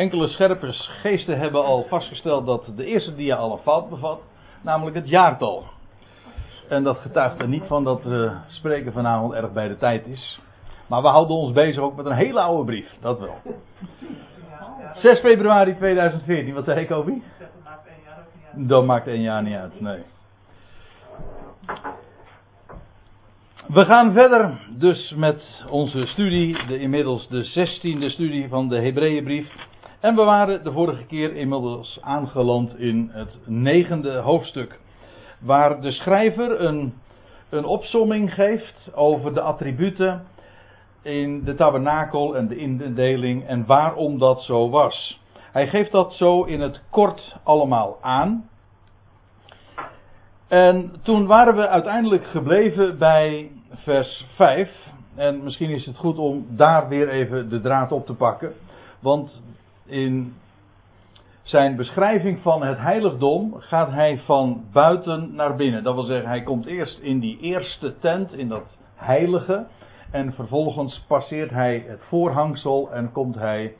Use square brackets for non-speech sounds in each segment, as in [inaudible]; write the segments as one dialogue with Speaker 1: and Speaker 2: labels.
Speaker 1: Enkele scherpe geesten hebben al vastgesteld dat de eerste dia al een fout bevat, namelijk het jaartal. En dat getuigt er niet van dat we spreken vanavond erg bij de tijd is. Maar we houden ons bezig ook met een hele oude brief, dat wel. 6 februari 2014, wat zei ik, Obi? Dat maakt één jaar niet uit, nee. We gaan verder dus met onze studie, de inmiddels de zestiende studie van de Hebreeënbrief. En we waren de vorige keer inmiddels aangeland in het negende hoofdstuk. Waar de schrijver een, een opsomming geeft over de attributen in de tabernakel en de indeling en waarom dat zo was. Hij geeft dat zo in het kort allemaal aan. En toen waren we uiteindelijk gebleven bij vers 5. En misschien is het goed om daar weer even de draad op te pakken. Want in zijn beschrijving van het heiligdom gaat hij van buiten naar binnen. Dat wil zeggen, hij komt eerst in die eerste tent, in dat heilige. En vervolgens passeert hij het voorhangsel en komt hij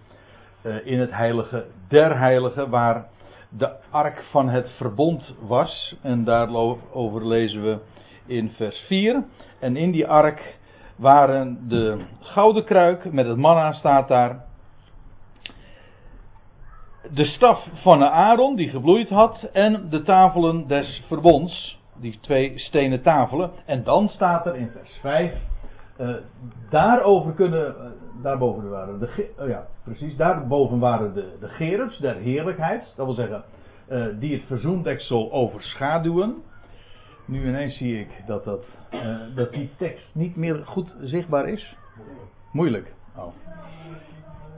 Speaker 1: uh, in het heilige der heiligen, waar de ark van het verbond was. En daarover lezen we in vers 4. En in die ark waren de gouden kruik met het manna staat daar. De staf van Aaron die gebloeid had en de tafelen des verbonds. Die twee stenen tafelen. En dan staat er in vers 5. Uh, daarover kunnen, uh, daarboven waren de, oh ja, precies, daarboven waren de, de gerubs der heerlijkheid. Dat wil zeggen, uh, die het verzoendeksel overschaduwen. Nu ineens zie ik dat, dat, dat die tekst niet meer goed zichtbaar is. Moeilijk. Oh.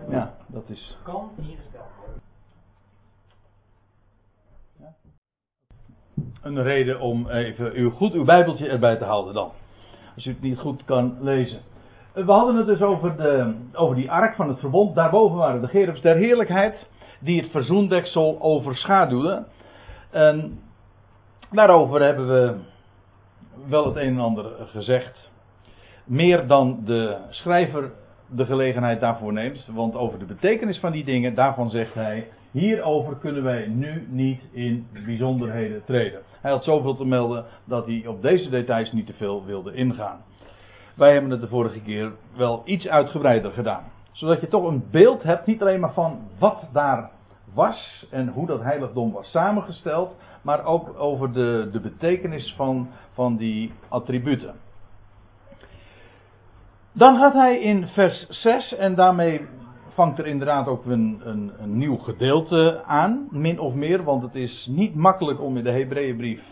Speaker 1: Ja, dat is.
Speaker 2: Kan ingesteld worden.
Speaker 1: Een reden om even uw, goed uw Bijbeltje erbij te houden dan. Als u het niet goed kan lezen. We hadden het dus over, de, over die ark van het verbond. Daarboven waren de gerubs der heerlijkheid. Die het verzoendeksel overschaduwden. En Daarover hebben we wel het een en ander gezegd. Meer dan de schrijver de gelegenheid daarvoor neemt. Want over de betekenis van die dingen, daarvan zegt hij. Hierover kunnen wij nu niet in bijzonderheden treden. Hij had zoveel te melden dat hij op deze details niet te veel wilde ingaan. Wij hebben het de vorige keer wel iets uitgebreider gedaan. Zodat je toch een beeld hebt, niet alleen maar van wat daar was en hoe dat heiligdom was samengesteld, maar ook over de, de betekenis van, van die attributen. Dan gaat hij in vers 6 en daarmee vangt er inderdaad ook een, een, een nieuw gedeelte aan, min of meer, want het is niet makkelijk om in de Hebreeënbrief,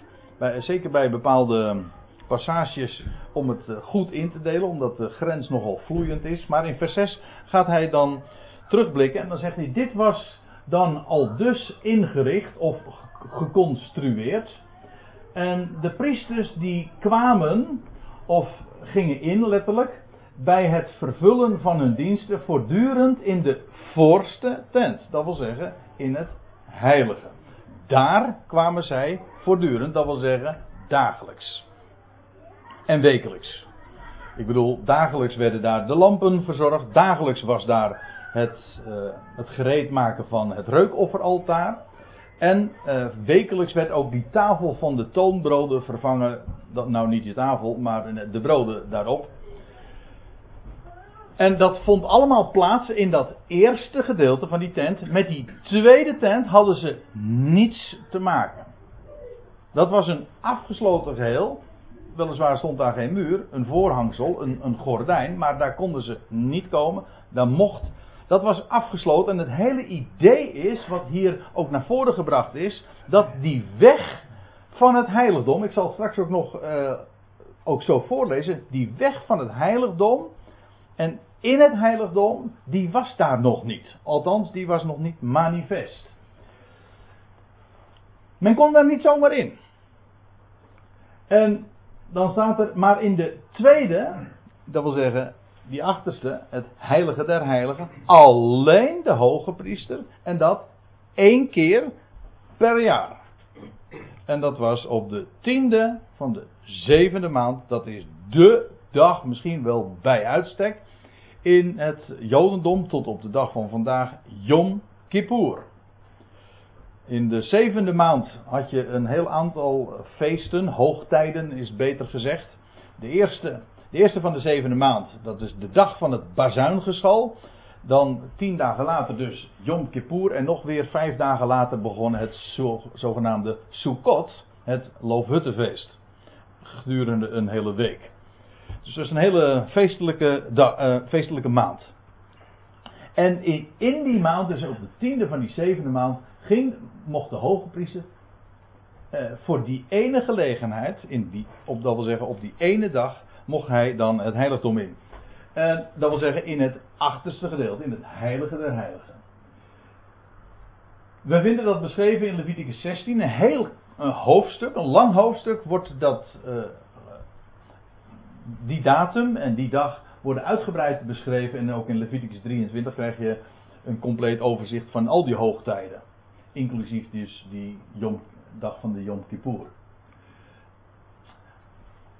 Speaker 1: zeker bij bepaalde passages, om het eh, goed in te delen, omdat de grens nogal vloeiend is. Maar in vers 6 gaat hij dan terugblikken en dan zegt hij: Dit was dan al dus ingericht of geconstrueerd. En de priesters die kwamen, of gingen in letterlijk, bij het vervullen van hun diensten voortdurend in de voorste tent. Dat wil zeggen, in het heilige. Daar kwamen zij voortdurend, dat wil zeggen, dagelijks. En wekelijks. Ik bedoel, dagelijks werden daar de lampen verzorgd. Dagelijks was daar het, uh, het gereed maken van het reukofferaltaar. En uh, wekelijks werd ook die tafel van de toonbroden vervangen. Dat, nou niet die tafel, maar de broden daarop. En dat vond allemaal plaats in dat eerste gedeelte van die tent. Met die tweede tent hadden ze niets te maken. Dat was een afgesloten geheel. Weliswaar stond daar geen muur, een voorhangsel, een, een gordijn. Maar daar konden ze niet komen. Daar mocht dat was afgesloten en het hele idee is, wat hier ook naar voren gebracht is, dat die weg van het heiligdom, ik zal straks ook nog uh, ook zo voorlezen, die weg van het heiligdom en in het heiligdom, die was daar nog niet. Althans, die was nog niet manifest. Men kon daar niet zomaar in. En dan staat er, maar in de tweede, dat wil zeggen die achterste, het heilige der heiligen, alleen de hoge priester. En dat één keer per jaar. En dat was op de tiende van de zevende maand. Dat is de dag, misschien wel bij uitstek, in het Jodendom tot op de dag van vandaag, Yom Kippur. In de zevende maand had je een heel aantal feesten, hoogtijden is beter gezegd. De eerste, de eerste van de zevende maand, dat is de dag van het bazuingeschal. Dan tien dagen later dus Yom Kippur en nog weer vijf dagen later begon het zogenaamde Sukkot, het Loofhuttenfeest. Gedurende een hele week. Dus dat is een hele feestelijke, uh, feestelijke maand. En in, in die maand, dus op de tiende van die zevende maand, ging, mocht de hoge priester uh, voor die ene gelegenheid, in die, op, dat wil zeggen op die ene dag, mocht hij dan het heiligdom in. En dat wil zeggen in het achterste gedeelte, in het heilige der heiligen. We vinden dat beschreven in Leviticus 16, een heel een hoofdstuk, een lang hoofdstuk, wordt dat, uh, die datum en die dag worden uitgebreid beschreven. En ook in Leviticus 23 krijg je een compleet overzicht van al die hoogtijden. Inclusief dus die Yom, dag van de Yom Kippur.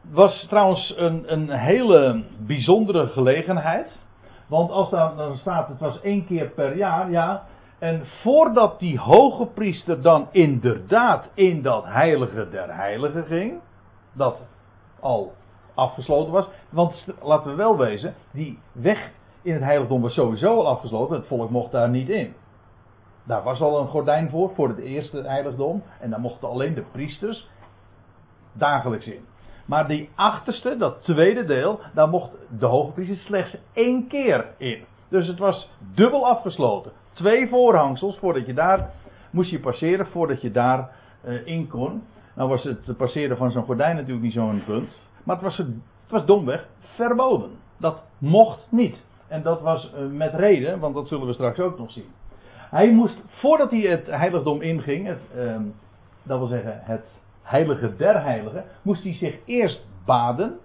Speaker 1: Het was trouwens een, een hele bijzondere gelegenheid. Want als daar dan staat, het was één keer per jaar, ja. En voordat die hoge priester dan inderdaad in dat heilige der heiligen ging, dat al afgesloten was. Want laten we wel wezen, die weg in het heiligdom was sowieso al afgesloten. Het volk mocht daar niet in. Daar was al een gordijn voor, voor het eerste heiligdom. En daar mochten alleen de priesters dagelijks in. Maar die achterste, dat tweede deel, daar mocht de hoge priester slechts één keer in. Dus het was dubbel afgesloten. Twee voorhangsels voordat je daar moest je passeren voordat je daar uh, in kon. Nou was het passeren van zo'n gordijn natuurlijk niet zo'n punt. Maar het was, het was domweg verboden. Dat mocht niet. En dat was uh, met reden, want dat zullen we straks ook nog zien. Hij moest, voordat hij het heiligdom inging, uh, dat wil zeggen het heilige der heiligen, moest hij zich eerst baden.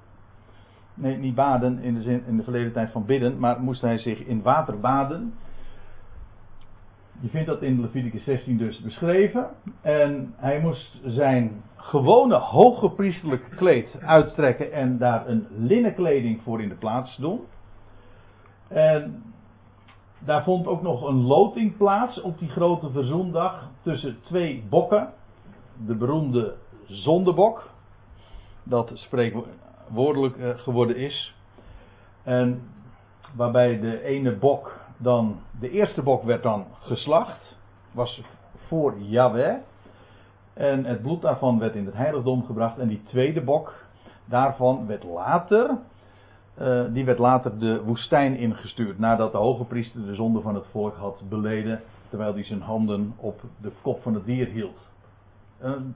Speaker 1: Nee, niet baden in de, zin, in de verleden tijd van bidden, maar moest hij zich in water baden. Je vindt dat in Leviticus 16 dus beschreven. En hij moest zijn gewone hoge priesterlijk kleed uittrekken en daar een linnenkleding voor in de plaats doen. En daar vond ook nog een loting plaats op die grote verzoendag tussen twee bokken. De beroemde zondebok, dat spreekwoordelijk eh, geworden is. En waarbij de ene bok dan, de eerste bok werd dan geslacht, was voor Yahweh. En het bloed daarvan werd in het heiligdom gebracht. En die tweede bok, daarvan werd later, uh, die werd later de woestijn ingestuurd. Nadat de hoge priester de zonde van het volk had beleden. Terwijl hij zijn handen op de kop van het dier hield. Een,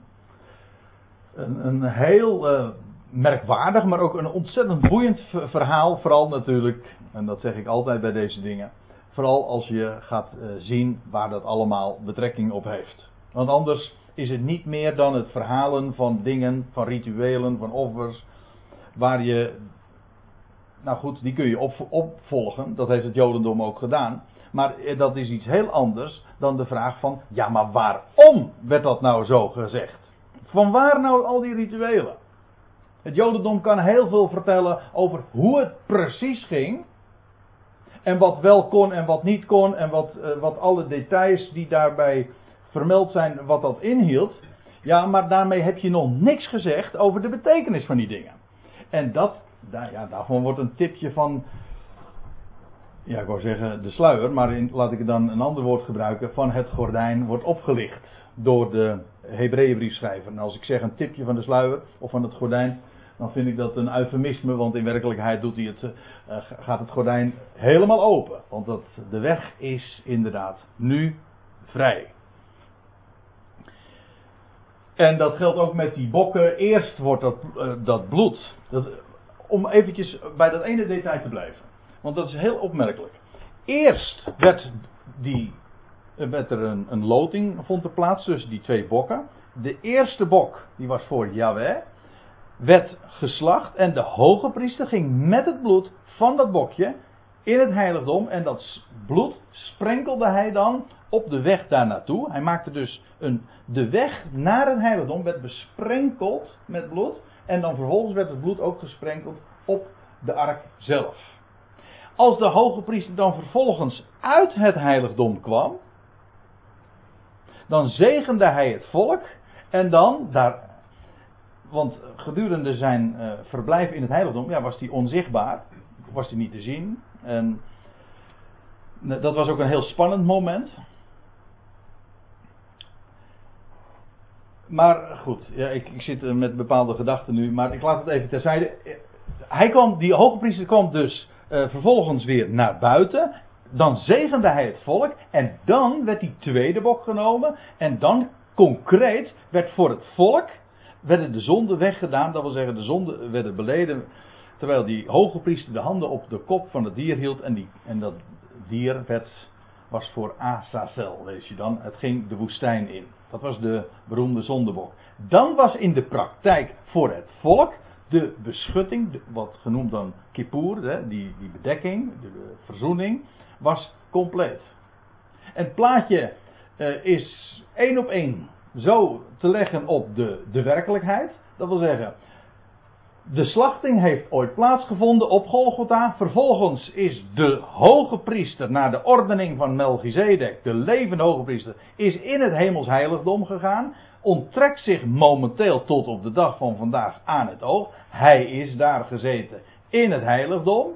Speaker 1: een, een heel uh, merkwaardig, maar ook een ontzettend boeiend verhaal. Vooral natuurlijk, en dat zeg ik altijd bij deze dingen. Vooral als je gaat uh, zien waar dat allemaal betrekking op heeft. Want anders is het niet meer dan het verhalen van dingen, van rituelen, van offers. Waar je. Nou goed, die kun je op, opvolgen. Dat heeft het Jodendom ook gedaan. Maar eh, dat is iets heel anders dan de vraag van. Ja, maar waarom werd dat nou zo gezegd? Van waar nou al die rituelen? Het Jodendom kan heel veel vertellen over hoe het precies ging. En wat wel kon en wat niet kon. En wat, uh, wat alle details die daarbij vermeld zijn, wat dat inhield. Ja, maar daarmee heb je nog niks gezegd over de betekenis van die dingen. En dat, daar, ja, daarvan wordt een tipje van. Ja, ik wou zeggen de sluier, maar laat ik dan een ander woord gebruiken. Van het gordijn wordt opgelicht door de Hebreeënbriefschrijver. En als ik zeg een tipje van de sluier of van het gordijn, dan vind ik dat een eufemisme, want in werkelijkheid doet hij het, uh, gaat het gordijn helemaal open. Want dat, de weg is inderdaad nu vrij. En dat geldt ook met die bokken. Eerst wordt dat, uh, dat bloed. Dat, om eventjes bij dat ene detail te blijven. Want dat is heel opmerkelijk. Eerst werd, die, werd er een, een loting vond er plaats tussen die twee bokken. De eerste bok, die was voor Yahweh werd geslacht en de hoge priester ging met het bloed van dat bokje in het heiligdom en dat bloed sprenkelde hij dan op de weg daar naartoe. Hij maakte dus een, de weg naar het heiligdom werd besprenkeld met bloed en dan vervolgens werd het bloed ook gesprenkeld op de ark zelf. Als de hoge priester dan vervolgens uit het heiligdom kwam, Dan zegende hij het volk. En dan, daar, want gedurende zijn uh, verblijf in het heiligdom, ja, was hij onzichtbaar. Was hij niet te zien. En dat was ook een heel spannend moment. Maar goed, ja, ik, ik zit met bepaalde gedachten nu, maar ik laat het even terzijde. Hij kwam, die hoge priester kwam dus vervolgens weer naar buiten. Dan zegende hij het volk en dan werd die tweede bok genomen. En dan concreet werd voor het volk werden de zonden weggedaan. Dat wil zeggen, de zonden werden beleden. Terwijl die hoge priester de handen op de kop van het dier hield. En, die, en dat dier werd, was voor Azazel, lees je dan. Het ging de woestijn in. Dat was de beroemde zondebok. Dan was in de praktijk voor het volk de beschutting, wat genoemd dan kippur, die, die bedekking, de verzoening, was compleet. Het plaatje uh, is één op één zo te leggen op de, de werkelijkheid. Dat wil zeggen, de slachting heeft ooit plaatsgevonden op Golgotha. Vervolgens is de hoge priester naar de ordening van Melchizedek, de levende hoge priester, is in het hemels heiligdom gegaan. Onttrekt zich momenteel tot op de dag van vandaag aan het oog. Hij is daar gezeten in het heiligdom.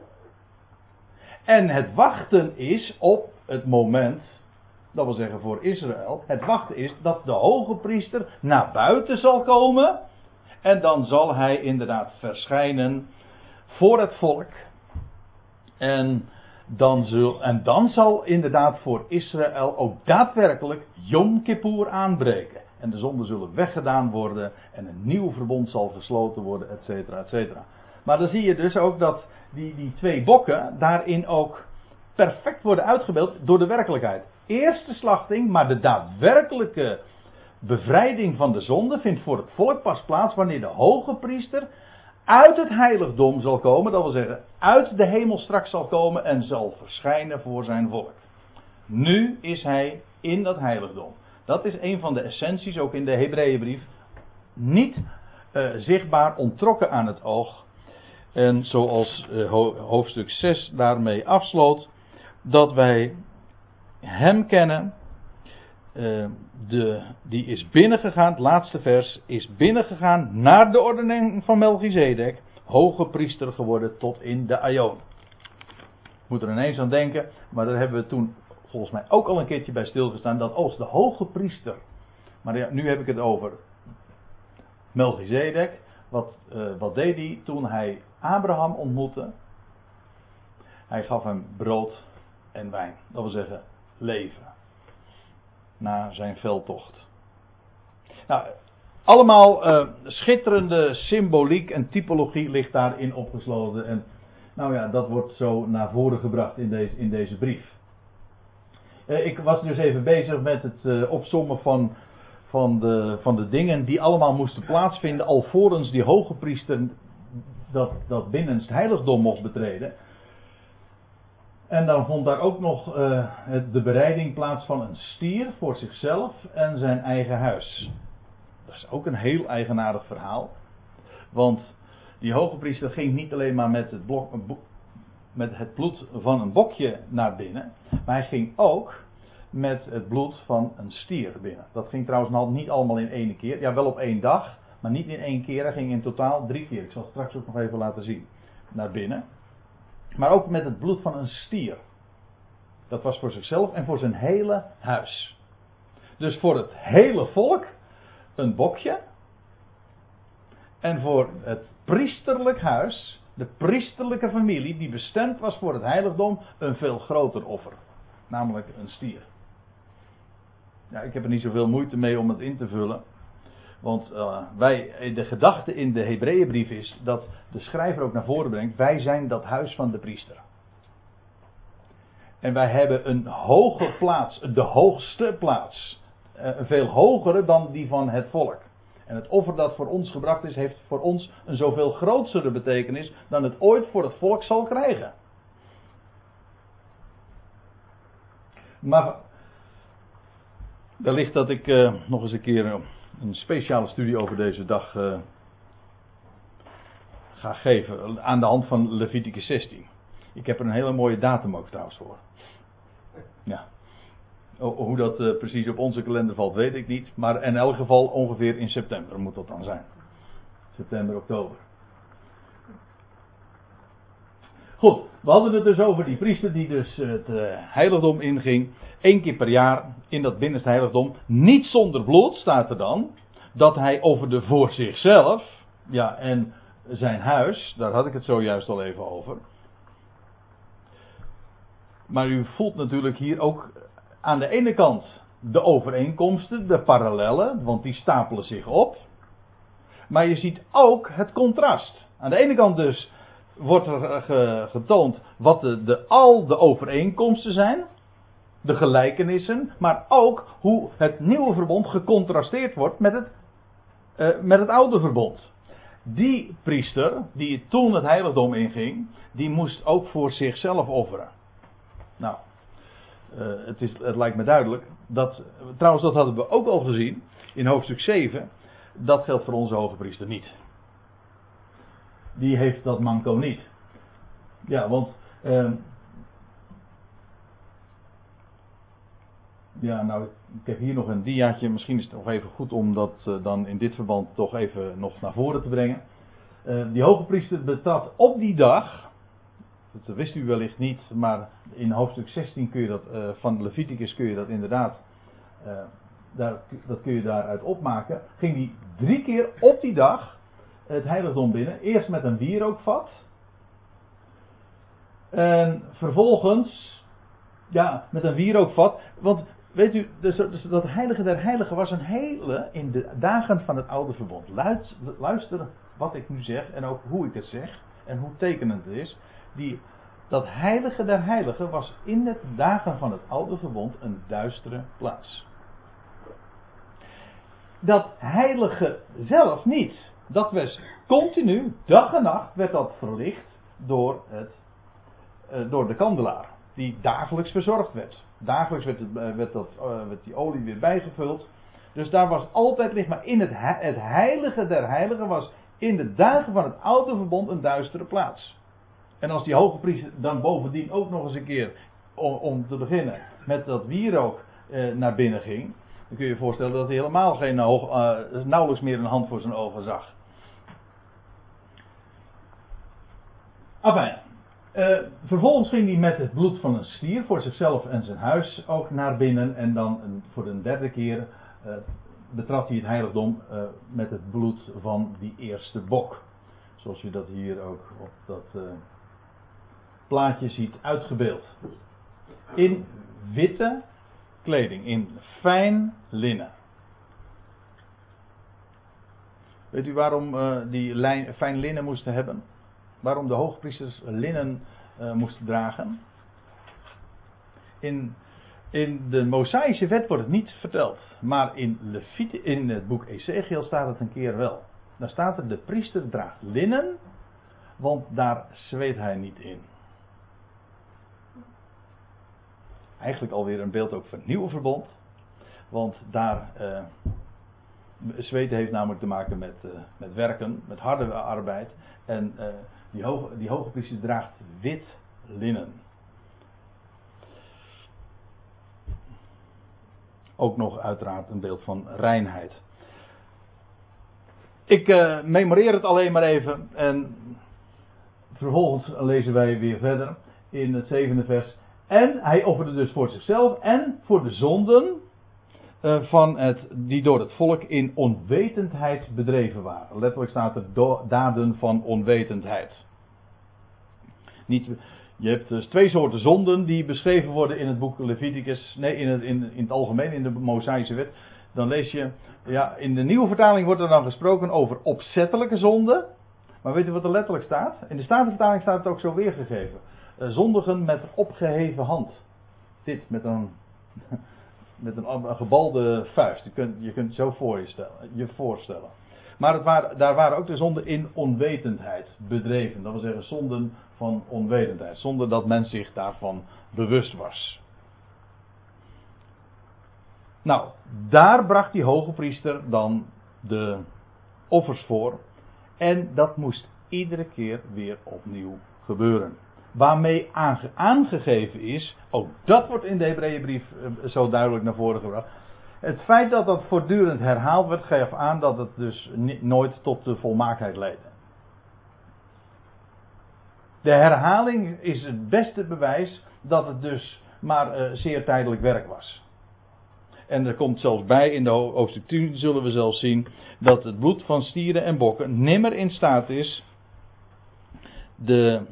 Speaker 1: En het wachten is op het moment, dat wil zeggen voor Israël, het wachten is dat de hoge priester naar buiten zal komen en dan zal hij inderdaad verschijnen voor het volk. En dan, en dan zal inderdaad voor Israël ook daadwerkelijk Yom Kippur aanbreken. En de zonden zullen weggedaan worden en een nieuw verbond zal gesloten worden, et cetera, et cetera. Maar dan zie je dus ook dat die, die twee bokken daarin ook perfect worden uitgebeeld door de werkelijkheid. Eerste slachting, maar de daadwerkelijke bevrijding van de zonde vindt voor het volk pas plaats wanneer de hoge priester uit het heiligdom zal komen, dat wil zeggen uit de hemel straks zal komen en zal verschijnen voor zijn volk. Nu is hij in dat heiligdom. Dat is een van de essenties, ook in de Hebreeënbrief. Niet uh, zichtbaar, ontrokken aan het oog. En zoals uh, hoofdstuk 6 daarmee afsloot, dat wij hem kennen uh, de, die is binnengegaan, het laatste vers, is binnengegaan naar de ordening van Melchizedek, hoge priester geworden tot in de Aion. Moet er ineens aan denken, maar daar hebben we toen volgens mij ook al een keertje bij stilgestaan, dat als de hoge priester, maar nu heb ik het over Melchizedek, wat, uh, wat deed hij toen hij Abraham ontmoette? Hij gaf hem brood en wijn, dat wil zeggen leven na zijn veldtocht. Nou, allemaal uh, schitterende symboliek en typologie ligt daarin opgesloten. En nou ja, dat wordt zo naar voren gebracht in deze, in deze brief. Uh, ik was dus even bezig met het uh, van, van, de, van de dingen die allemaal moesten plaatsvinden. alvorens die hoge priester dat, dat binnenst heiligdom mocht betreden. En dan vond daar ook nog uh, de bereiding plaats van een stier voor zichzelf en zijn eigen huis. Dat is ook een heel eigenaardig verhaal. Want die hoge priester ging niet alleen maar met het, met het bloed van een bokje naar binnen. Maar hij ging ook met het bloed van een stier binnen. Dat ging trouwens niet allemaal in één keer. Ja, wel op één dag. Maar niet in één keer. Hij ging in totaal drie keer. Ik zal het straks ook nog even laten zien. Naar binnen. Maar ook met het bloed van een stier. Dat was voor zichzelf en voor zijn hele huis. Dus voor het hele volk een bokje. En voor het priesterlijk huis, de priesterlijke familie die bestemd was voor het heiligdom, een veel groter offer. Namelijk een stier. Ja, ik heb er niet zoveel moeite mee om het in te vullen. Want uh, wij, de gedachte in de Hebreeënbrief is dat de schrijver ook naar voren brengt: wij zijn dat huis van de priester. En wij hebben een hoge plaats, de hoogste plaats. Een veel hogere dan die van het volk. En het offer dat voor ons gebracht is, heeft voor ons een zoveel grotere betekenis dan het ooit voor het volk zal krijgen. Maar wellicht dat ik nog eens een keer een speciale studie over deze dag uh, ga geven. Aan de hand van Leviticus 16. Ik heb er een hele mooie datum ook trouwens voor. Ja. Hoe dat uh, precies op onze kalender valt, weet ik niet. Maar in elk geval ongeveer in september moet dat dan zijn. September, oktober. Goed, we hadden het dus over die priester die dus het uh, heiligdom inging. één keer per jaar in dat binnenste heiligdom. Niet zonder bloed staat er dan. Dat hij over de voor zichzelf. Ja, en zijn huis. Daar had ik het zojuist al even over. Maar u voelt natuurlijk hier ook aan de ene kant de overeenkomsten, de parallellen, want die stapelen zich op. Maar je ziet ook het contrast. Aan de ene kant dus wordt er getoond wat de, al de overeenkomsten zijn, de gelijkenissen, maar ook hoe het nieuwe verbond gecontrasteerd wordt met het, uh, met het oude verbond. Die priester, die toen het heiligdom inging, die moest ook voor zichzelf offeren. Nou, uh, het, is, het lijkt me duidelijk. Dat, trouwens, dat hadden we ook al gezien in hoofdstuk 7. Dat geldt voor onze hoge priester niet. Die heeft dat manco niet. Ja, want. Uh, ja, nou, ik heb hier nog een diaatje. Misschien is het nog even goed om dat uh, dan in dit verband toch even nog naar voren te brengen. Uh, die hoge priester betrad op die dag dat wist u wellicht niet, maar in hoofdstuk 16 kun je dat, uh, van Leviticus kun je dat inderdaad, daar, dat kun je daaruit opmaken. Ging hij drie keer op die dag het heiligdom binnen. Eerst met een wierookvat. En vervolgens, ja, met een wierookvat. Want weet u, dus, dus dat heilige der heiligen was een hele, in de dagen van het oude verbond. Luister, wat ik nu zeg en ook hoe ik het zeg en hoe tekenend het is die, dat heilige der heiligen was in de dagen van het oude verbond een duistere plaats. Dat heilige zelf niet. Dat was continu, dag en nacht, werd dat verlicht door, het, uh, door de kandelaar. Die dagelijks verzorgd werd. Dagelijks werd, uh, werd, dat, uh, werd die olie weer bijgevuld. Dus daar was altijd licht. Maar in het, het heilige der heiligen was in de dagen van het oude verbond een duistere plaats. En als die hoge priester dan bovendien ook nog eens een keer, om, te beginnen, met dat wierook eh, naar binnen ging, dan kun je je voorstellen dat hij helemaal geen nauwelijks meer een hand voor zijn ogen zag. Afijn. Uh, vervolgens ging hij met het bloed van een stier voor zichzelf en zijn huis ook naar binnen. En dan voor de derde keer uh, betrad hij het heiligdom uh, met het bloed van die eerste bok. Zoals je dat hier ook op dat plaatje ziet uitgebeeld. In witte kleding, in fijn linnen. Weet u waarom die fijn linnen moesten hebben? Waarom de hoogpriesters linnen uh, moesten dragen? In, in de Mosaïsche wet wordt het niet verteld. Maar in, Levite, in het boek Ezekiel staat het een keer wel. Daar staat er: de priester draagt linnen, want daar zweet hij niet in. eigenlijk alweer een beeld ook van het nieuwe verbond. Want daar. Uh, zweten heeft namelijk te maken met, uh, met werken, met harde arbeid. En die, hoge, die hoge priester draagt wit linnen. Ook nog uiteraard een beeld van reinheid. Ik uh, memoreer het alleen maar even. En vervolgens lezen wij weer verder in het zevende vers. En hij offerde dus voor zichzelf en voor de zonden van het, die door het volk in onwetendheid bedreven waren. Letterlijk staat er daden van onwetendheid. Niet, je hebt dus twee soorten zonden die beschreven worden in het boek Leviticus. Nee, in het, in, in het algemeen, in de Mosaïsche wet. Dan lees je, ja, in de nieuwe vertaling wordt er dan gesproken over opzettelijke zonden. Maar weet u wat er letterlijk staat? In de Statenvertaling staat het ook zo weergegeven. Eh, zondigen met opgeheven hand. Dit met een, met een, gebalde vuist. Je kunt, je kunt het zo voor je, stellen, je voorstellen. Maar het waren, daar waren ook de zonden in onwetendheid bedreven. Dat wil zeggen zonden van onwetendheid. Zonder dat men zich daarvan bewust was. Nou, daar bracht die hoge priester dan de offers voor. En dat moest iedere keer weer opnieuw gebeuren. Waarmee aangegeven is, ook dat wordt in de Hebreeënbrief eh, zo duidelijk naar voren gebracht. Het feit dat dat voortdurend herhaald werd, geeft aan dat het dus nooit tot de volmaaktheid leidde. De herhaling is het beste bewijs dat het dus maar uh, zeer tijdelijk werk was. En er komt zelfs bij, in de hoofdstuk 10 zullen we zelfs zien, dat het bloed van stieren en bokken nimmer in staat is de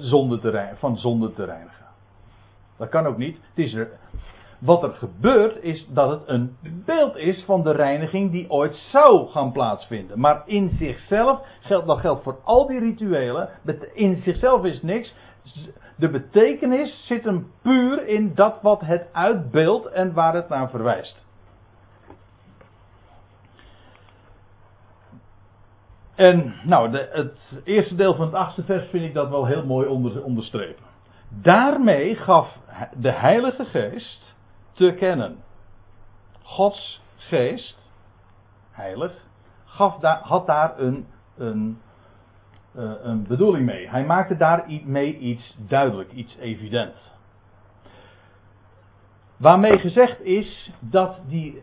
Speaker 1: zonde te van zonde te reinigen. Dat kan ook niet. Het is er, wat er gebeurt is dat het een beeld is van de reiniging die ooit zou gaan plaatsvinden. Maar in zichzelf, geldt, dat geldt voor al die rituelen, in zichzelf is niks. De betekenis zit hem puur in dat wat het uitbeeldt en waar het naar verwijst. En nou, de, het eerste deel van het achtste vers vind ik dat wel heel mooi onder, onderstrepen. Daarmee gaf de Heilige Geest te kennen. Gods Geest, heilig, gaf daar, had daar een, een, eh, een bedoeling mee. Hij maakte daar mee iets duidelijk, iets evident. Waarmee gezegd is dat die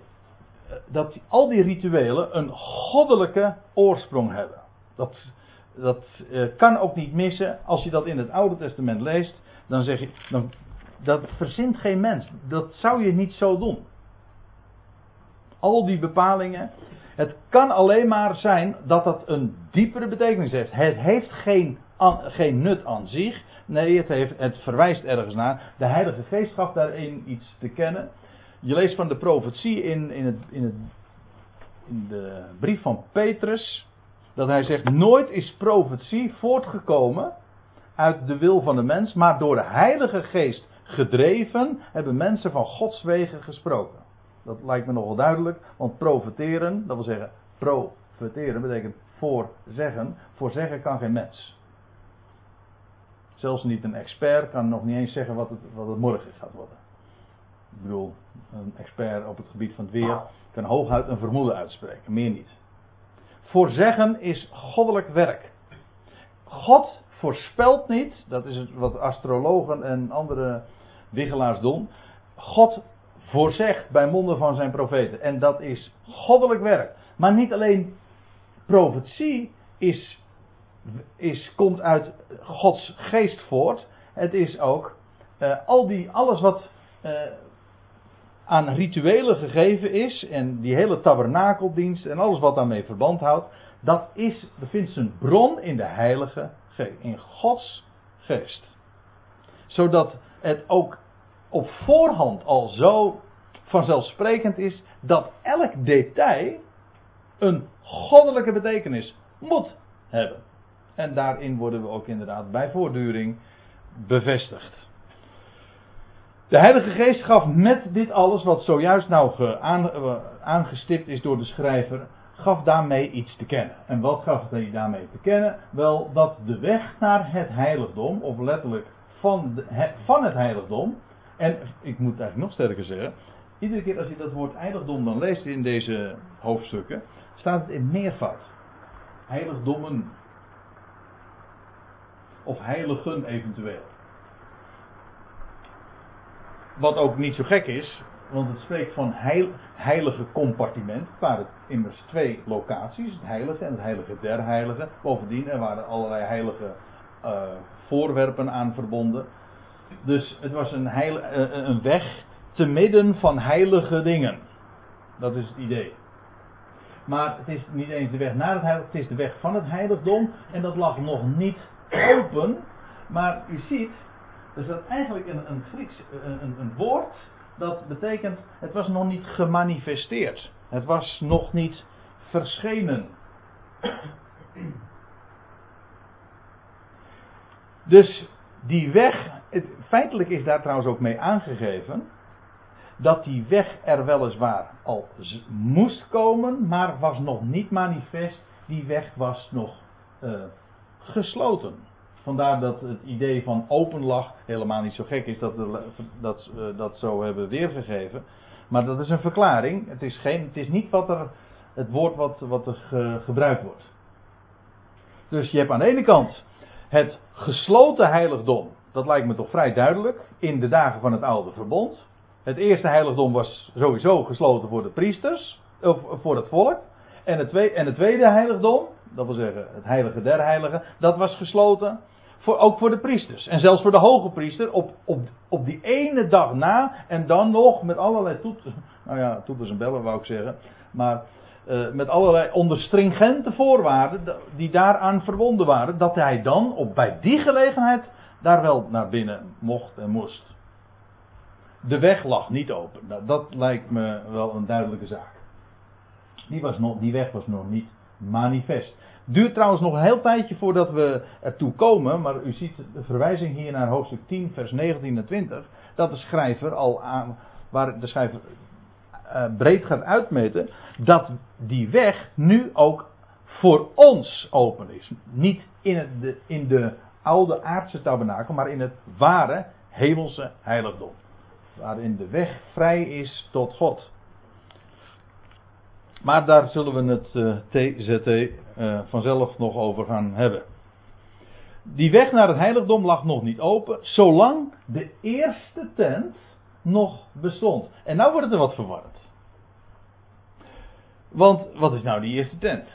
Speaker 1: dat al die rituelen een goddelijke oorsprong hebben. Dat, dat uh, kan ook niet missen. Als je dat in het Oude Testament leest, dan zeg je, dan, dat verzint geen mens. Dat zou je niet zo doen. Al die bepalingen. Het kan alleen maar zijn dat dat een diepere betekenis heeft. Het heeft geen, geen nut aan zich. Nee, het, heeft, het verwijst ergens naar. De Heilige Geest gaf daarin iets te kennen. Je leest van de profetie in, in, het, in, het, in de brief van Petrus. Dat hij zegt: Nooit is profetie voortgekomen uit de wil van de mens, maar door de Heilige Geest gedreven hebben mensen van Gods wegen gesproken. Dat lijkt me nogal duidelijk, want profeteren, dat wil zeggen profeteren, betekent voorzeggen. Voorzeggen kan geen mens. Zelfs niet een expert kan nog niet eens zeggen wat het, wat het morgen gaat worden. Ik bedoel, een expert op het gebied van het weer kan hooguit een vermoeden uitspreken, meer niet. Voorzeggen is goddelijk werk. God voorspelt niet, dat is wat astrologen en andere wiggelaars doen. God voorzegt bij monden van zijn profeten. En dat is goddelijk werk. Maar niet alleen profetie is, is, komt uit Gods geest voort. Het is ook uh, al die, alles wat uh, aan rituelen gegeven is. En die hele tabernakeldienst en alles wat daarmee verband houdt. Dat is, bevindt zijn bron in de Heilige Geest. In Gods geest. Zodat het ook op voorhand al zo vanzelfsprekend is dat elk detail een goddelijke betekenis moet hebben. En daarin worden we ook inderdaad bij voortduring bevestigd. De Heilige Geest gaf met dit alles, wat zojuist nou eh, aangestipt is door de schrijver, gaf daarmee iets te kennen. En wat gaf hij daarmee te kennen? Wel dat de weg naar het heiligdom, of letterlijk van, van het heiligdom, en ik moet eigenlijk nog sterker zeggen, iedere keer als je dat woord heiligdom dan leest in deze hoofdstukken, staat het in meervoud. Heiligdommen. Of heiligen eventueel. Wat ook niet zo gek is, want het spreekt van heil, heilige compartiment. Het waren immers twee locaties, het heilige en het heilige der heiligen. Bovendien, er waren allerlei heilige uh, voorwerpen aan verbonden. Dus het was een, heil, uh, een weg te midden van heilige dingen. Dat is het idee. Maar het is niet eens de weg naar het heiligdom, het is de weg van het heiligdom. En dat lag nog niet open. Maar u ziet, er staat eigenlijk een, een Grieks een, een, woord dat betekent, het was nog niet gemanifesteerd. Het was nog niet verschenen. Dus die weg, het, feitelijk is daar trouwens ook mee aangegeven, dat die weg er weliswaar al moest komen, maar was nog niet manifest. Die weg was nog uh, gesloten. Vandaar dat het idee van open lag helemaal niet zo gek is dat we dat, uh, dat zo hebben weergegeven. Maar dat is een verklaring. Het is, geen, het is niet wat er, het woord wat, wat er ge, gebruikt wordt. Dus je hebt aan de ene kant Het gesloten heiligdom, dat lijkt me toch vrij duidelijk, in de dagen van het oude verbond. Het eerste heiligdom was sowieso gesloten voor de priesters, of voor het volk. En het, tweede, en het tweede heiligdom, dat wil zeggen het heilige der heiligen, dat was gesloten voor, ook voor de priesters. En zelfs voor de hoge priester op, op, op die ene dag na. En dan nog met allerlei toeters. [laughs] Nou ja, toeters en bellen wou ik zeggen. Maar uh, met allerlei onder stringente voorwaarden die daaraan verbonden waren. Dat hij dan op, bij die gelegenheid daar wel naar binnen mocht en moest. De weg lag niet open. Nou, dat lijkt me wel een duidelijke zaak. Die, was nog, die weg was nog niet manifest. Duurt trouwens nog een heel tijdje voordat we ertoe komen, maar u ziet de verwijzing hier naar hoofdstuk 10, vers 19 en 20, dat de schrijver al aan, waar de schrijver uh, breed gaat uitmeten, dat die weg nu ook voor ons open is. Niet in, de, in de oude aardse tabernakel, maar in het ware hemelse heiligdom. Waarin de weg vrij is tot God. Maar daar zullen we het eh, TZT uh, eh, vanzelf nog over gaan hebben. Die weg naar het heiligdom lag nog niet open, zolang de eerste tent nog bestond. En nou wordt het er wat verwarrend. Want wat is nou die eerste tent?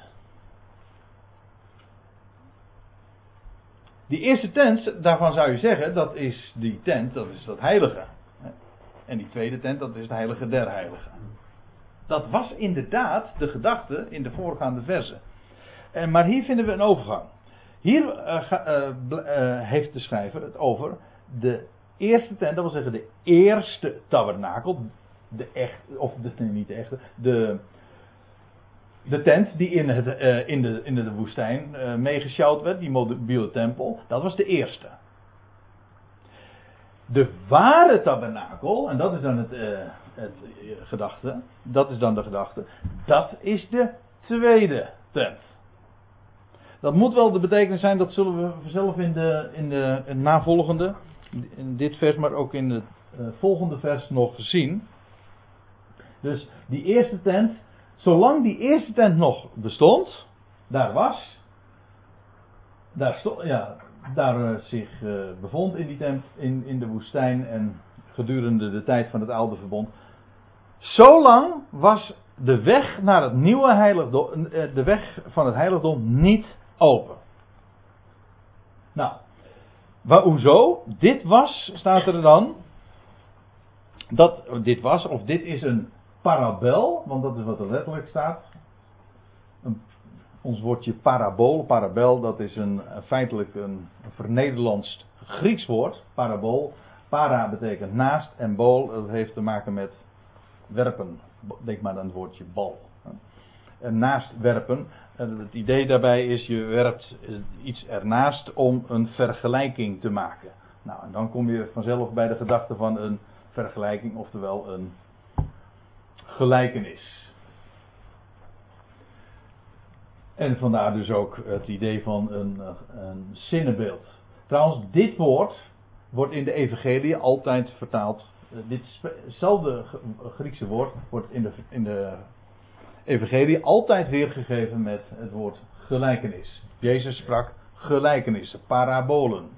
Speaker 1: Die eerste tent, daarvan zou je zeggen, dat is die tent, dat is dat heilige. En die tweede tent, dat is het heilige der heiligen. Dat was inderdaad de gedachte in de voorgaande versen. En, maar hier vinden we een overgang. Hier uh, uh, heeft de schrijver het over de eerste tent, dat wil zeggen de eerste tabernakel. De echt, of de, nee, niet de echte, de, de tent die in, het, in, de, in de woestijn uh, werd, die mobiele tempel, dat was de eerste. De ware tabernakel, en dat is dan het, het gedachte, dat is dan de gedachte, dat is de tweede tent. Dat moet wel de betekenis zijn, dat zullen we zelf in de, in de navolgende, in dit vers, maar ook in het uh, volgende vers nog zien. Dus die eerste tent, zolang die eerste tent nog bestond, daar was, daar, ja, daar uh, zich bevond in die tent, in, in de woestijn en gedurende de tijd van het oude verbond, Zolang was de weg naar het nieuwe heiligdom, eh, de weg van het heiligdom niet open. Nou, waar, hoezo? Dit was, staat er dan. Dat dit was, of dit is een parabel, want dat is wat er letterlijk staat. Een, ons woordje parabool, parabel, dat is een, feitelijk een, vernederlandst Grieks woord. Parabool. Para betekent naast en bol, dat heeft te maken met werpen. Denk maar aan het woordje bal. En naast werpen. Het idee daarbij is, je werpt iets ernaast om een vergelijking te maken. Nou, en dan kom je vanzelf bij de gedachte van een vergelijking, oftewel een gelijkenis. En vandaar dus ook het idee van een, een zinnenbeeld. Trouwens, dit woord wordt in de Evangelie altijd vertaald ditzelfde Griekse woord wordt in de, in de Evangelie altijd weergegeven met het woord gelijkenis. Jezus sprak gelijkenissen, parabolen.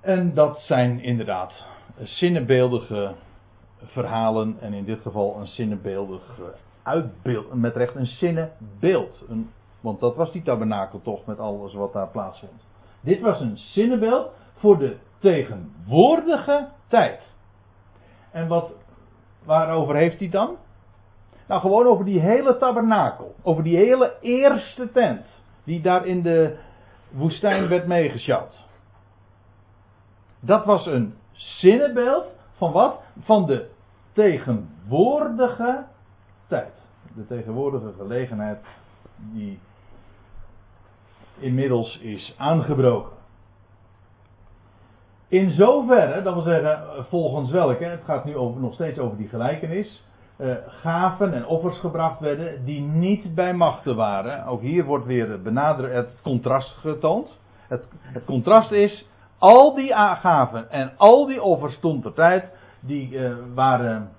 Speaker 1: en dat zijn inderdaad zinnenbeeldige verhalen en in dit geval een zinnenbeeldig uitbeeld, met recht een zinnenbeeld. Een, want dat was die tabernakel toch met alles wat daar plaatsvond. Dit was een zinnebeeld voor de tegenwoordige tijd. En wat, waarover heeft hij dan? Nou, gewoon over die hele tabernakel. Over die hele eerste tent. Die daar in de woestijn werd meegesjouwd. Dat was een zinnebeeld van wat? Van de tegenwoordige tijd. De tegenwoordige gelegenheid die inmiddels is aangebroken. In zoverre, dat wil zeggen volgens welke, het gaat nu over, nog steeds over die gelijkenis, uh, gaven en offers gebracht werden die niet bij machten waren. Ook hier wordt weer het contrast getoond. Het, contrast is, al die gaven en al die offers toen ter tijd, die uh, waren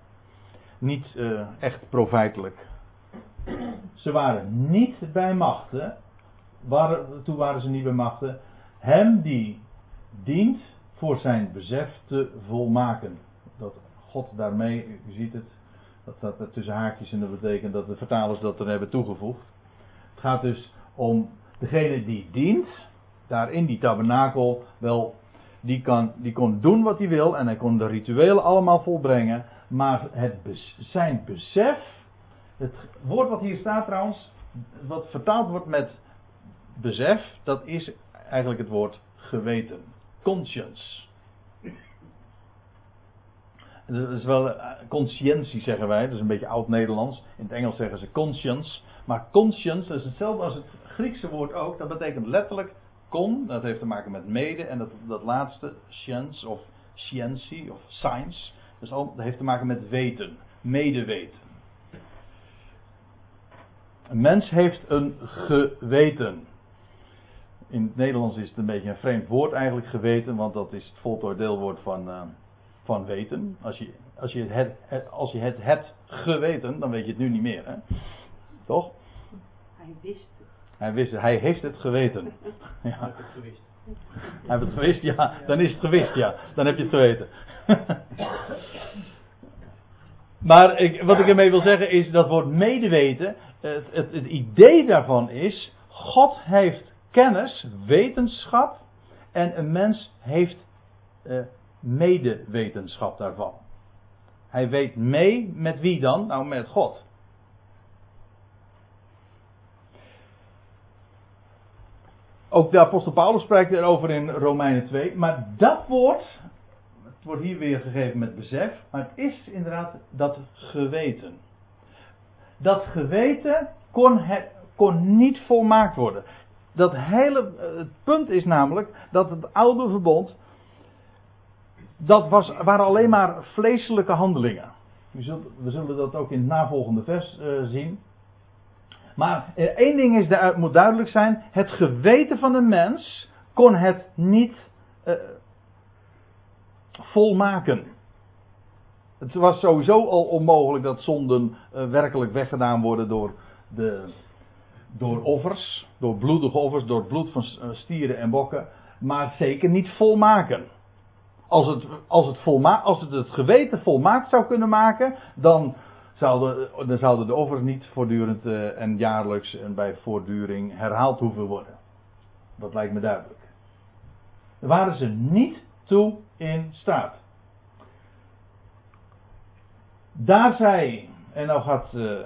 Speaker 1: niet echt profijtelijk. Ze waren niet bij machten. Toen waren ze niet bij machten. Hem die dient voor zijn besef te volmaken. Dat God daarmee, u ziet het, dat staat tussen haakjes en dat betekent dat de vertalers dat er hebben toegevoegd. Het gaat dus om degene die dient, daar in die tabernakel, wel, die, kan, die kon doen wat hij wil en hij kon de rituelen allemaal volbrengen, maar het, zijn besef, het woord wat hier staat trouwens, wat vertaald wordt met besef, dat is eigenlijk het woord geweten. Conscience. Dat is wel uh, conscientie zeggen wij, dat is een beetje oud-Nederlands. In het Engels zeggen ze conscience. Maar conscience, dat is hetzelfde als het Griekse woord ook. Dat betekent letterlijk con, dat heeft te maken met mede. En dat, dat laatste, science of scientie of science, al, dat heeft te maken met weten, medeweten. Een mens heeft een geweten. In het Nederlands is het een beetje een vreemd woord eigenlijk geweten, want dat is het voltooid deelwoord van, uh, van weten. Als je, als, je het, het, als je het hebt geweten, dan weet je het nu niet meer. Hè? Toch?
Speaker 2: Hij wist het.
Speaker 1: Hij wist het. Hij heeft het geweten. [laughs] Ja. Hij heeft het gewist. Hij heeft het gewist, ja. Dan is het gewist, ja. Dan heb je het geweten. [laughs] maar ik, wat ik ermee wil zeggen is dat woord medeweten. Het, het, het idee daarvan is. God heeft kennis, wetenschap. En een mens heeft uh, medewetenschap daarvan. Hij weet mee met wie dan? Nou, met God. Ook de apostel Paulus spreekt erover in Romeinen 2. Maar dat woord, het wordt hier weer gegeven met besef, maar het is inderdaad dat geweten. Dat geweten kon, kon niet volmaakt worden. Dat hele, het punt is namelijk dat het oude verbond dat was, waren alleen maar vleeselijke handelingen. We zullen, we zullen dat ook in het navolgende vers uh, zien. Maar uh, één ding is, moet duidelijk zijn: het geweten van een mens kon het niet uh, volmaken. Het was sowieso al onmogelijk dat zonden werkelijk weggedaan worden door, de, door offers, door bloedige offers, door bloed van stieren en bokken, maar zeker niet volmaken als het, als het, volma als het het geweten volmaakt zou kunnen maken, dan zouden, dan zouden de offers niet voortdurend uh, en jaarlijks en bij voortduring herhaald hoeven worden. Dat lijkt me duidelijk. Daar waren ze niet toe in staat. Daar zij, en nou gaat uh,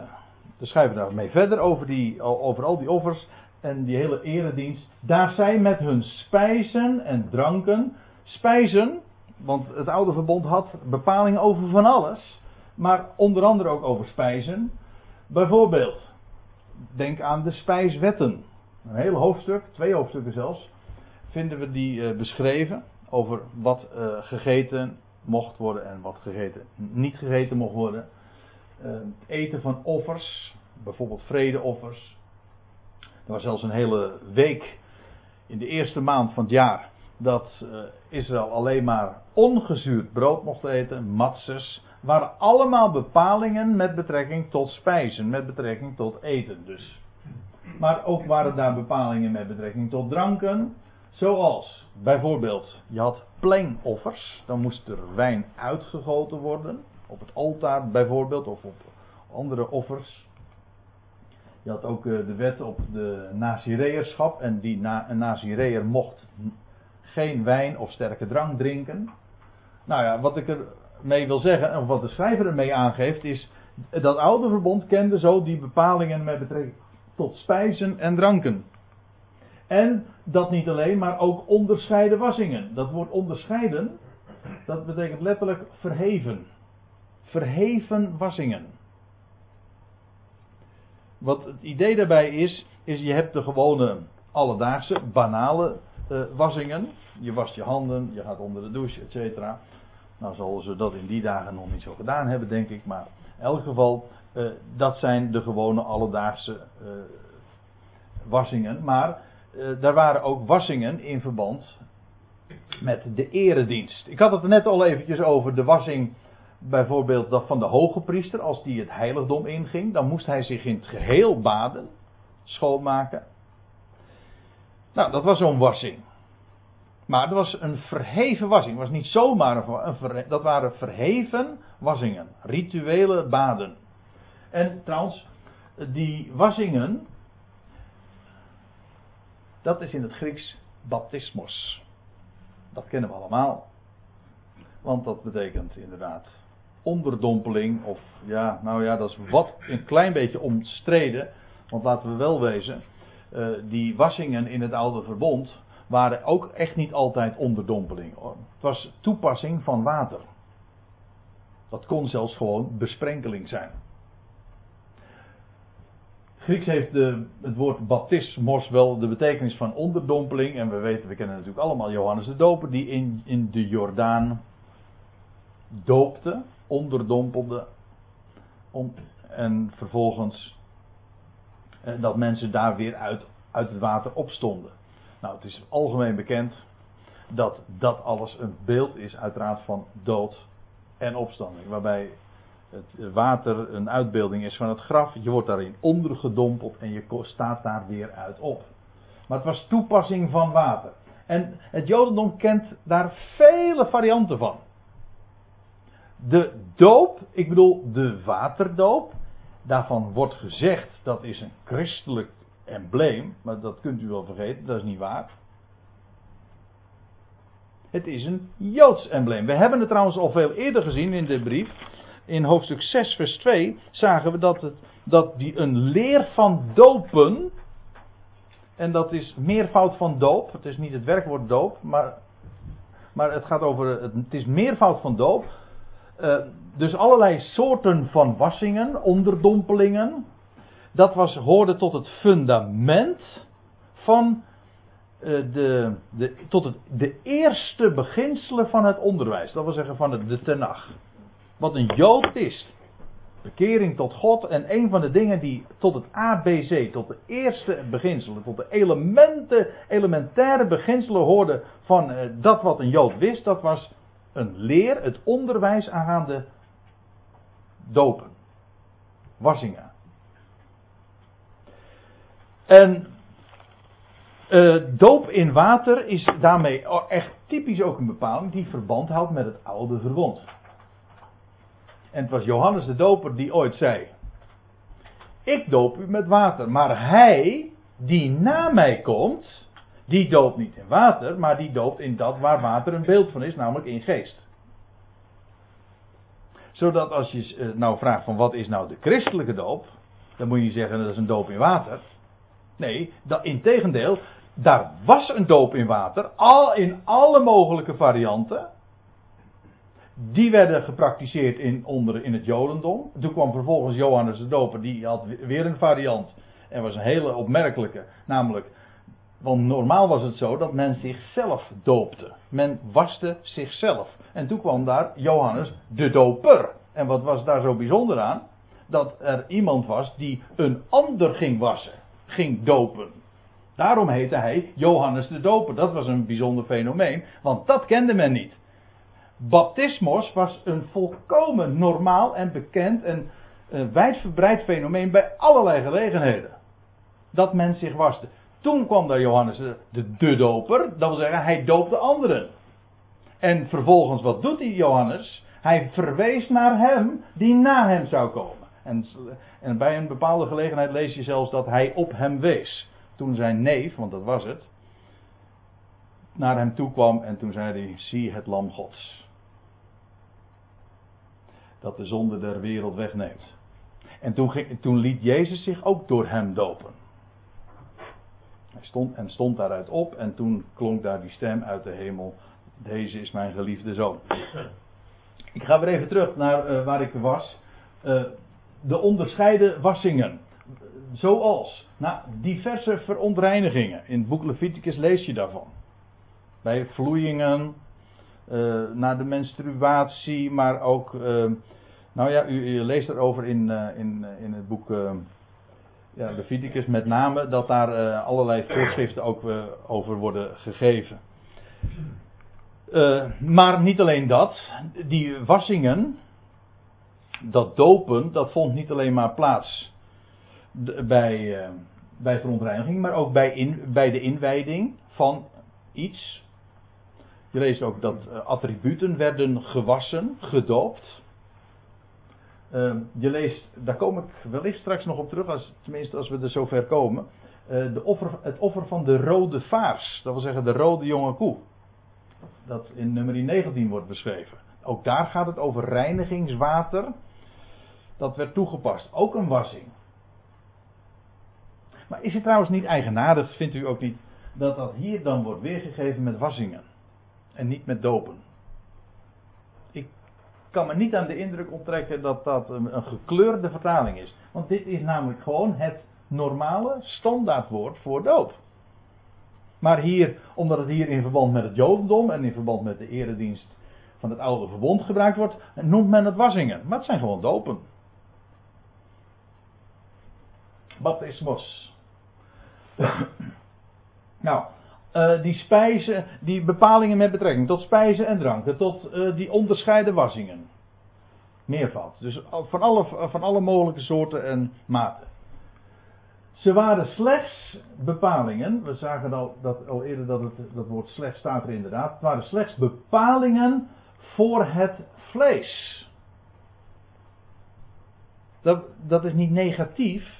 Speaker 1: de schrijver daarmee verder over, die, al die offers en die hele eredienst. Daar zij met hun spijzen en dranken, spijzen, want het oude verbond had bepalingen over van alles. Maar onder andere ook over spijzen. Bijvoorbeeld, denk aan de spijswetten. Een heel hoofdstuk, twee hoofdstukken zelfs, vinden we die uh, beschreven. Over wat uh, gegeten mocht worden en wat gegeten, niet gegeten mocht worden. Het eten van offers, bijvoorbeeld vredeoffers. Er was zelfs een hele week in de eerste maand van het jaar dat uh, Israël alleen maar ongezuurd brood mocht eten, matzes, waren allemaal bepalingen met betrekking tot spijzen, met betrekking tot eten dus. Maar ook waren daar bepalingen met betrekking tot dranken, zoals bijvoorbeeld, je had pleinoffers, dan moest er wijn uitgegoten worden, op het altaar bijvoorbeeld, of op andere offers. Je had ook uh, de wet op de Nazireërschap, en die na, een Nazireër mocht geen wijn of sterke drank drinken. Nou ja, wat ik ermee wil zeggen, of wat de schrijver ermee aangeeft, is dat oude verbond kende zo die bepalingen met betrekking tot spijzen en dranken. En dat niet alleen, maar ook onderscheiden wassingen. Dat woord onderscheiden, dat betekent letterlijk verheven. Verheven wassingen. Wat het idee daarbij is, is je hebt de gewone alledaagse, banale uh, wassingen. Je wast je handen, je gaat onder de douche, et cetera. Nou zullen ze dat in die dagen nog niet zo gedaan hebben, denk ik. Maar in elk geval, uh, dat zijn de gewone alledaagse uh, wassingen. Maar daar waren ook wassingen in verband met de eredienst. Ik had het er net al eventjes over de wassing bijvoorbeeld dat van de hoge priester, als die het heiligdom inging, dan moest hij zich in het geheel baden, schoonmaken. Nou, dat was zo'n wassing. Maar dat was een verheven wassing. Het was niet zomaar een, dat waren verheven wassingen, rituele baden. En trouwens, die wassingen, dat is in het Grieks baptismos. Dat kennen we allemaal. Want dat betekent inderdaad onderdompeling. Of ja, nou ja, dat is wat een klein beetje omstreden. Want laten we wel wezen, uh, die wassingen in het oude verbond waren ook echt niet altijd onderdompeling. Het was toepassing van water. Dat kon zelfs gewoon besprenkeling zijn. Grieks heeft de, het woord baptismos wel de betekenis van onderdompeling. En we weten, we kennen natuurlijk allemaal Johannes de Doper, die in, in de Jordaan doopte, onderdompelde. Om, en vervolgens eh, dat mensen daar weer uit, uit het water opstonden. Nou, het is algemeen bekend dat dat alles een beeld is, uiteraard van dood en opstanding. Waarbij het water een uitbeelding is van het graf. Je wordt daarin ondergedompeld en je staat daar weer uit op. Maar het was toepassing van water. En het Jodendom kent daar vele varianten van. De doop, ik bedoel de waterdoop, daarvan wordt gezegd dat is een christelijk embleem, maar dat kunt u wel vergeten, dat is niet waar. Het is een Joods embleem. We hebben het trouwens al veel eerder gezien in de brief. In hoofdstuk 6, vers 2 zagen we dat, het, dat die een leer van dopen. En dat is meervoud van doop. Het is niet het werkwoord doop, maar, maar het gaat over. Het, het is meervoud van doop. Uh, dus allerlei soorten van wassingen, onderdompelingen. Dat was, hoorde tot het fundament van uh, de, de, tot het, de eerste beginselen van het onderwijs. Dat wil zeggen van de Tenach. Wat een Jood is. Bekering tot God. En een van de dingen die tot het ABC, tot de eerste beginselen, tot de elementen, elementaire beginselen hoorden van uh, dat wat een Jood wist, dat was een leer, het onderwijs aangaande dopen. Wassingen. En uh, doop in water is daarmee echt typisch ook een bepaling die verband houdt met het oude verbond. En het was Johannes de Doper die ooit zei: Ik doop u met water, maar hij die na mij komt, die doopt niet in water, maar die doopt in dat waar water een beeld van is, namelijk in geest. Zodat als je eh, nou vraagt van wat is nou de christelijke doop, dan moet je zeggen dat is een doop in water. Nee, dat, in tegendeel, daar was een doop in water, al in alle mogelijke varianten. Die werden gepraktiseerd in, onder, in het Jodendom. Toen kwam vervolgens Johannes de Doper, die had weer een variant. En was een hele opmerkelijke. Namelijk, want normaal was het zo dat men zichzelf doopte. Men waste zichzelf. En toen kwam daar Johannes de Doper. En wat was daar zo bijzonder aan? Dat er iemand was die een ander ging wassen, ging dopen. Daarom heette hij Johannes de Doper. Dat was een bijzonder fenomeen, want dat kende men niet. Baptismos was een volkomen normaal en bekend en uh, wijdverbreid fenomeen bij allerlei gelegenheden. Dat men zich waste. Toen kwam daar Johannes de, de, doper, dat wil zeggen, hij doopte anderen. En vervolgens, wat doet die Johannes? Hij verwees naar hem die na hem zou komen. En, en bij een bepaalde gelegenheid lees je zelfs dat hij op hem wees. Toen zijn neef, want dat was het, naar hem toe kwam en toen zei hij: Zie het Lam Gods dat de zonde der wereld wegneemt. En toen, ging, toen liet Jezus zich ook door hem dopen. Stond en stond daaruit op en toen klonk daar die stem uit de hemel. Deze is mijn geliefde zoon. Ik ga weer even terug naar uh, waar ik was. Uh, de onderscheiden wassingen. Zoals nou, diverse verontreinigingen. In het boek Leviticus lees je daarvan. Bij vloeien, uh, naar de menstruatie, maar ook, nou ja, u, leest erover in, in, in het boek ja, Leviticus met name, dat daar allerlei voorschriften ook over worden gegeven. maar niet alleen dat, die wassingen, dat dopen, dat vond niet alleen maar plaats bij, bij verontreiniging, maar ook bij, in, bij de inwijding van iets. Je leest ook dat attributen werden gewassen, gedoopt. Uh, je leest, daar kom ik wellicht straks nog op terug, als, tenminste als we er zover komen. De offer, het offer van de rode vaars, dat wil zeggen de rode jonge koe. Dat in nummer 19 wordt beschreven. Ook daar gaat het over reinigingswater. Dat werd toegepast. Ook een wassing. Maar is het trouwens niet eigenaardig, vindt u ook niet, dat dat hier dan wordt weergegeven met wassingen en niet met dopen? Kan me niet aan de indruk onttrekken dat dat een, een gekleurde vertaling is. Want dit is namelijk gewoon het normale standaardwoord voor doop. Maar hier, omdat het hier in verband met het Jodendom en in verband met de eredienst van het oude verbond gebruikt wordt, noemt men het wassingen. Maar het zijn gewoon dopen. Baptismos. [coughs] nou, uh, die spijzen, die bepalingen met betrekking tot spijzen en dranken, tot uh, die onderscheiden wassingen. Meervoud. Dus van alle, van alle mogelijke soorten en maten. Ze waren slechts bepalingen. We zagen al, dat, al eerder dat het, dat woord slechts staat er inderdaad. Het waren slechts bepalingen voor het vlees. Dat, dat is niet negatief.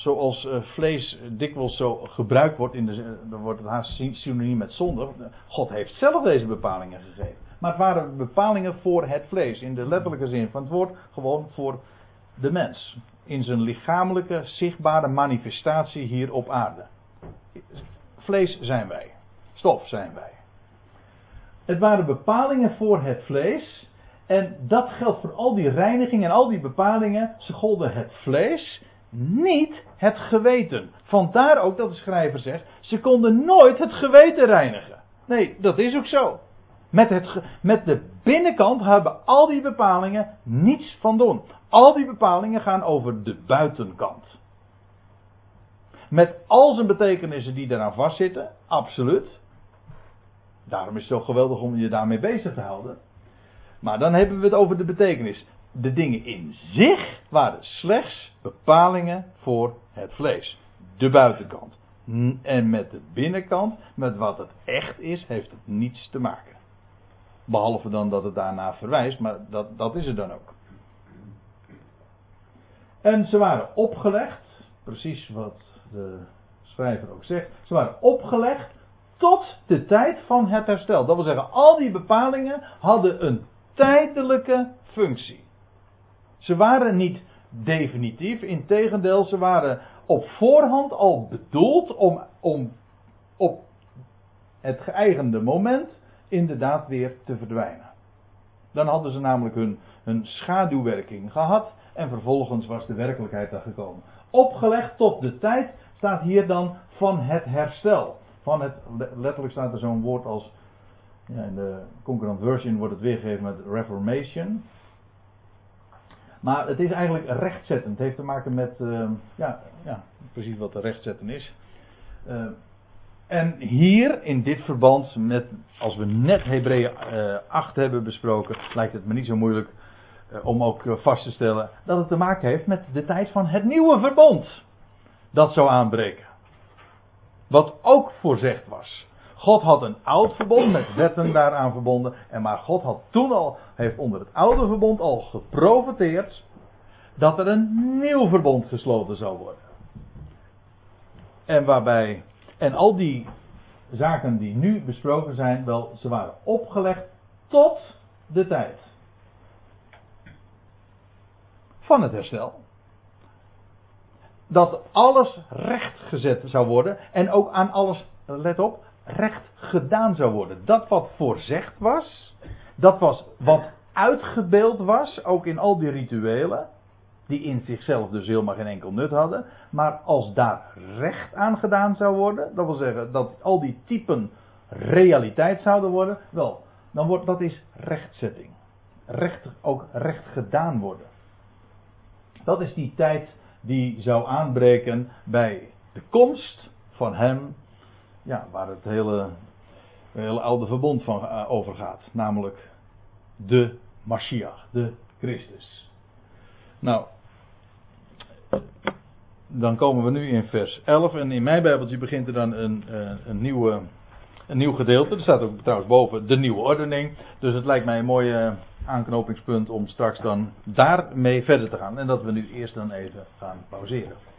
Speaker 1: Zoals uh, vlees dikwijls zo gebruikt wordt, in de, dan wordt het haast synoniem met zonde. God heeft zelf deze bepalingen gegeven. Maar het waren bepalingen voor het vlees. In de letterlijke zin van het woord, gewoon voor de mens. In zijn lichamelijke, zichtbare manifestatie hier op aarde. Vlees zijn wij. Stof zijn wij. Het waren bepalingen voor het vlees. En dat geldt voor al die reiniging en al die bepalingen. Ze golden het vlees, niet het geweten. Vandaar ook dat de schrijver zegt: ze konden nooit het geweten reinigen. Nee, dat is ook zo. Met, het, met de binnenkant hebben al die bepalingen niets van doen. Al die bepalingen gaan over de buitenkant. Met al zijn betekenissen die daaraan vastzitten, absoluut. Daarom is het zo geweldig om je daarmee bezig te houden. Maar dan hebben we het over de betekenis. De dingen in zich waren slechts bepalingen voor het vlees. De buitenkant. En met de binnenkant, met wat het echt is, heeft het niets te maken. Behalve dan dat het daarna verwijst, maar dat, dat is het dan ook. En ze waren opgelegd, precies wat de schrijver ook zegt, ze waren opgelegd tot de tijd van het herstel. Dat wil zeggen, al die bepalingen hadden een tijdelijke functie. Ze waren niet definitief, integendeel, ze waren op voorhand al bedoeld om, om op het geëigende moment inderdaad weer te verdwijnen. Dan hadden ze namelijk hun, schaduwwerking gehad en vervolgens was de werkelijkheid daar gekomen. Opgelegd tot de tijd staat hier dan van het herstel. Van het, letterlijk staat er zo'n woord als, ja, in de concurrent version wordt het weergegeven met reformation. Maar het is eigenlijk rechtzettend. Het heeft te maken met, uh, ja, ja, precies wat rechtzetten is. Uh, en hier in dit verband, met, als we net Hebreeën uh, 8 hebben besproken, lijkt het me niet zo moeilijk om ook vast te stellen dat het te maken heeft met de tijd van het nieuwe verbond. Dat zou aanbreken. Wat ook voorzegd was. God had een oud verbond met wetten daaraan verbonden. En maar God had toen al, heeft onder het oude verbond al geprofiteerd. dat er een nieuw verbond gesloten zou worden. En waarbij, en al die zaken die nu besproken zijn, wel, ze waren opgelegd tot de tijd van het herstel dat alles rechtgezet zou worden en ook aan alles, let op, recht gedaan zou worden. Dat wat voorzegd was, dat was wat uitgebeeld was, ook in al die rituelen, die in zichzelf dus helemaal geen enkel nut hadden, maar als daar recht aan gedaan zou worden, dat wil zeggen dat al die typen realiteit zouden worden, wel, dan wordt dat is rechtzetting. Recht, ook recht gedaan worden. Dat is die tijd die zou aanbreken bij de komst van hem, ja, waar het hele, hele oude verbond van uh, over gaat, namelijk de Mashiach, de Christus. Nou, dan komen we nu in vers 11 en in mijn Bijbeltje begint er dan een, een, nieuwe een nieuw gedeelte. Er staat ook trouwens boven de nieuwe ordening. Dus het lijkt mij een mooie aanknopingspunt om straks dan daarmee verder te gaan. En dat we nu eerst dan even gaan pauzeren.